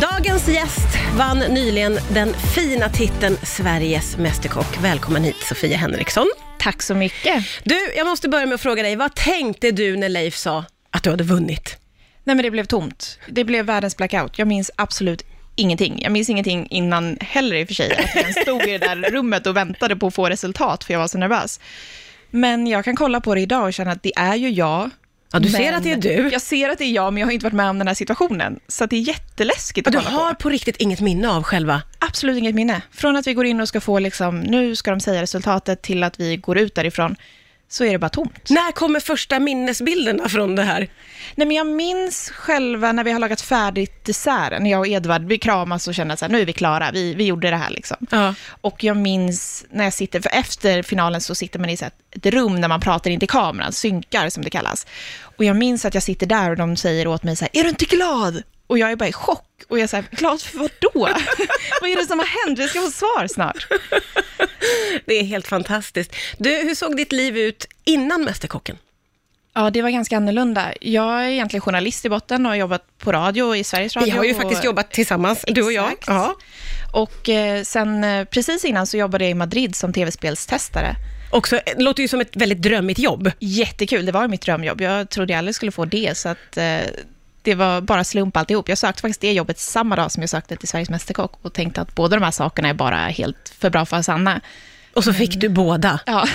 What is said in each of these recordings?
Dagens gäst vann nyligen den fina titeln Sveriges Mästerkock. Välkommen hit Sofia Henriksson. Tack så mycket. Du, jag måste börja med att fråga dig, vad tänkte du när Leif sa att du hade vunnit? Nej men det blev tomt. Det blev världens blackout. Jag minns absolut ingenting. Jag minns ingenting innan heller i och för sig. Att jag stod i det där rummet och väntade på att få resultat, för jag var så nervös. Men jag kan kolla på det idag och känna att det är ju jag. Ja, du ser men- att det är du. Jag ser att det är jag, men jag har inte varit med om den här situationen. Så det är jätteläskigt att du kolla har på. på riktigt inget minne av själva? Absolut inget minne. Från att vi går in och ska få, liksom, nu ska de säga resultatet, till att vi går ut därifrån, så är det bara tomt. När kommer första minnesbilderna från det här? Nej, men jag minns själva när vi har lagat färdigt desserten, jag och Edvard, vi kramas och känner att så här, nu är vi klara, vi, vi gjorde det här liksom. Ja. Och jag minns när jag sitter, för efter finalen så sitter man i så här ett rum där man pratar in till kameran, synkar som det kallas. Och jag minns att jag sitter där och de säger åt mig så här, är du inte glad? Och jag är bara i chock. Och jag säger, glad för vad då? vad är det som har hänt? Vi ska få svar snart. Det är helt fantastiskt. Du, hur såg ditt liv ut innan Mästerkocken? Ja, det var ganska annorlunda. Jag är egentligen journalist i botten och har jobbat på radio i Sveriges Radio. Vi har ju och- faktiskt jobbat tillsammans, du och jag. Exakt. Ja. Och eh, sen eh, precis innan så jobbade jag i Madrid som tv-spelstestare. Också, det låter ju som ett väldigt drömmigt jobb. Jättekul, det var mitt drömjobb. Jag trodde jag aldrig skulle få det, så att eh, det var bara slump alltihop. Jag sökte faktiskt det jobbet samma dag som jag sökte till Sveriges Mästerkock och tänkte att båda de här sakerna är bara helt för bra för att sanna. Och så fick du båda. Ja.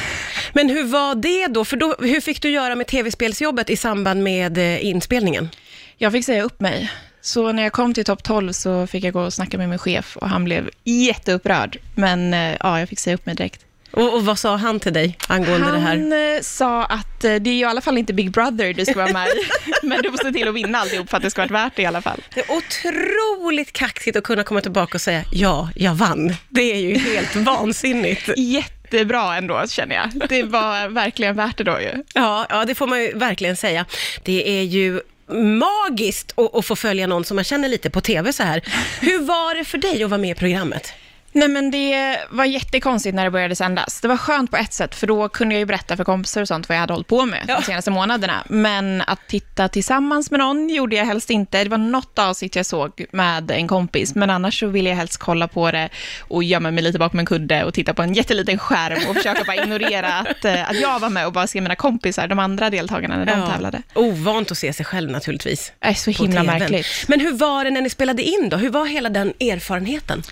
Men hur var det då? För då, hur fick du göra med tv-spelsjobbet i samband med eh, inspelningen? Jag fick säga upp mig. Så när jag kom till topp 12 så fick jag gå och snacka med min chef och han blev jätteupprörd. Men eh, ja, jag fick säga upp mig direkt. Och, och vad sa han till dig angående det här? Han eh, sa att eh, det är ju i alla fall inte Big Brother du ska vara med i, men du måste till att vinna alltihop för att det ska vara värt det i alla fall. Det är otroligt kaxigt att kunna komma tillbaka och säga ja, jag vann. Det är ju helt vansinnigt. Jättebra ändå, känner jag. Det var verkligen värt det då ju. Ja, ja, det får man ju verkligen säga. Det är ju magiskt att, att få följa någon som man känner lite på TV så här. Hur var det för dig att vara med i programmet? Nej, men det var jättekonstigt när det började sändas. Det var skönt på ett sätt, för då kunde jag ju berätta för kompisar och sånt vad jag hade hållit på med Ja. de senaste månaderna. Men att titta tillsammans med någon gjorde jag helst inte. Det var något avsnitt jag såg med en kompis, men annars så ville jag helst kolla på det och gömma mig lite bakom en kudde och titta på en jätteliten skärm och försöka bara ignorera att, eh, att jag var med och bara se mina kompisar, de andra deltagarna, när de tävlade. Ovant att se sig själv naturligtvis. Det är så himla märkligt. Men hur var det när ni spelade in då? Hur var hela den erfarenheten?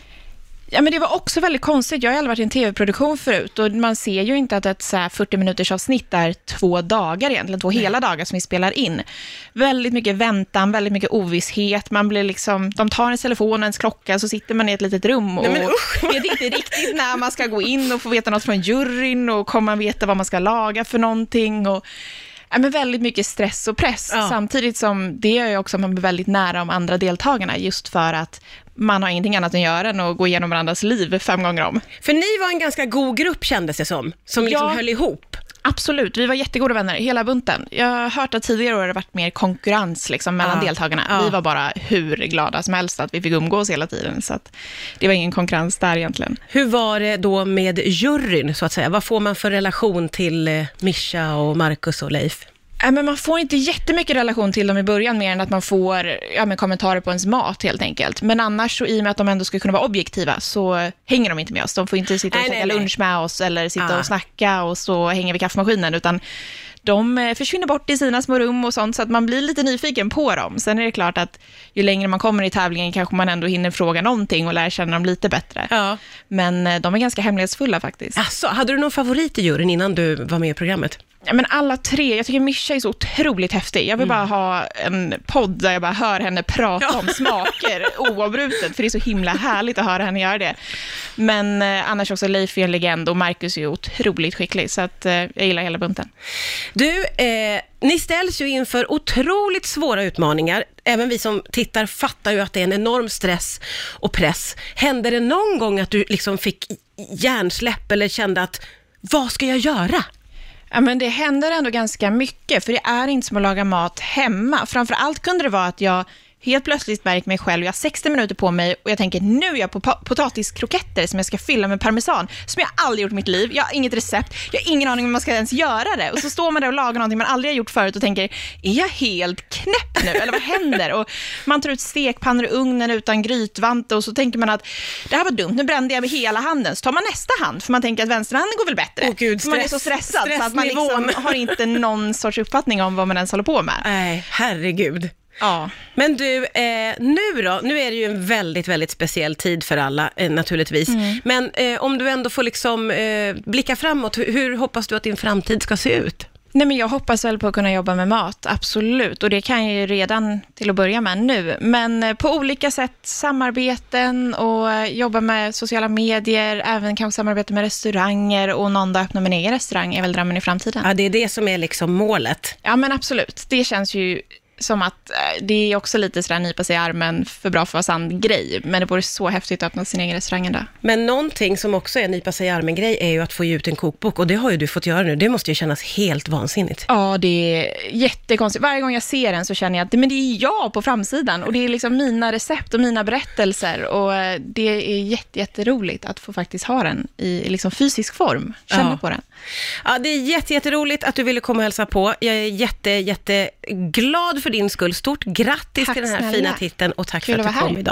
Ja, men det var också väldigt konstigt. Jag har aldrig varit i en tv-produktion förut och man ser ju inte att ett så här 40 minuters avsnitt är två dagar egentligen, två hela dagar som vi spelar in. Väldigt mycket väntan, väldigt mycket ovisshet. Man blir liksom, de tar ens telefon och ens klocka, så sitter man i ett litet rum och Nej, vet inte riktigt när man ska gå in och få veta något från juryn och kommer man veta vad man ska laga för någonting. Och, ja, men väldigt mycket stress och press, Ja. samtidigt som det gör ju också att man blir väldigt nära de andra deltagarna, just för att man har ingenting annat att göra än att gå igenom varandras liv fem gånger om. För ni var en ganska god grupp kändes det som, som liksom Ja. höll ihop. Absolut, vi var jättegoda vänner, hela bunten. Jag har hört att tidigare år har det varit mer konkurrens liksom, mellan Ja. deltagarna. Ja. Vi var bara hur glada som helst att vi fick umgås hela tiden, så att det var ingen konkurrens där egentligen. Hur var det då med juryn, så att säga? Vad får man för relation till eh, Mischa och Marcus och Leif? Äh, men man får inte jättemycket relation till dem i början, mer än att man får ja, men kommentarer på ens mat helt enkelt. Men annars, så, i och med att de ändå ska kunna vara objektiva, så hänger de inte med oss. De får inte sitta och käka lunch med oss, eller sitta Ah. och snacka och så hänga vid kaffemaskinen, utan de eh, försvinner bort i sina små rum och sånt, så att man blir lite nyfiken på dem. Sen är det klart att ju längre man kommer i tävlingen kanske man ändå hinner fråga någonting och lära känna dem lite bättre. Ja. Men eh, de är ganska hemlighetsfulla faktiskt. Alltså, hade du någon favorit i juryn innan du var med i programmet? Ja, men alla tre, jag tycker Mischa är så otroligt häftig. Jag vill bara ha en podd där jag bara hör henne prata Ja. om smaker oavbrutet, för det är så himla härligt att höra henne göra det. Men eh, annars också Leif är en legend och Marcus är otroligt skicklig, så att, eh, jag gillar hela bunten. Du, eh, ni ställs ju inför otroligt svåra utmaningar. Även vi som tittar fattar ju att det är en enorm stress och press. Hände det någon gång att du liksom fick hjärnsläpp eller kände att, vad ska jag göra? Ja, men det händer ändå ganska mycket, för det är inte som att laga mat hemma. Framför allt kunde det vara att jag helt plötsligt märkt mig själv, jag har 60 minuter på mig och jag tänker nu är jag på po- potatiskroketter som jag ska fylla med parmesan, som jag aldrig gjort i mitt liv. Jag har inget recept, jag har ingen aning om man ska ens göra det. Och så står man där och lagar någonting man aldrig har gjort förut och tänker, är jag helt knäpp nu? Eller vad händer? Och man tar ut stekpannor ur ugnen utan grytvante och så tänker man att det här var dumt, nu brände jag med hela handen. Så tar man nästa hand, för man tänker att vänsterhanden går väl bättre. Åh, gud, För man är så stress- stressad så att man liksom har inte någon sorts uppfattning om vad man ens håller på med. Nej, herregud. Ja. Men du, eh, nu då? Nu är det ju en väldigt, väldigt speciell tid för alla eh, naturligtvis. Mm. Men eh, om du ändå får liksom eh, blicka framåt, hur, hur hoppas du att din framtid ska se ut? Nej, men jag hoppas väl på att kunna jobba med mat, absolut. Och det kan jag ju redan till att börja med nu. Men eh, på olika sätt, samarbeten och eh, jobba med sociala medier, även kanske samarbeta med restauranger och någon dag öppna min egen restaurang är väl drömmen i framtiden. Ja, det är det som är liksom målet. Ja, men absolut. Det känns ju som att eh, det är också lite sådär nypa sig i armen, för bra för att vara sann grej. Men det vore så häftigt att öppna sin egen restaurang dag. Men någonting som också är nypa sig i armen-grej är ju att få ge ut en kokbok och det har ju du fått göra nu. Det måste ju kännas helt vansinnigt. Ja, det är jättekonstigt. Varje gång jag ser den så känner jag att men det är jag på framsidan och det är liksom mina recept och mina berättelser och eh, det är jätte, jätteroligt att få faktiskt ha den i liksom fysisk form, känna Ja. på den. Ja, det är jätte, jätteroligt att du ville komma och hälsa på. Jag är jätte, jätteglad för din skull. Stort grattis Tack till den här snälla. fina titeln och tack Kul för att du kom här. idag.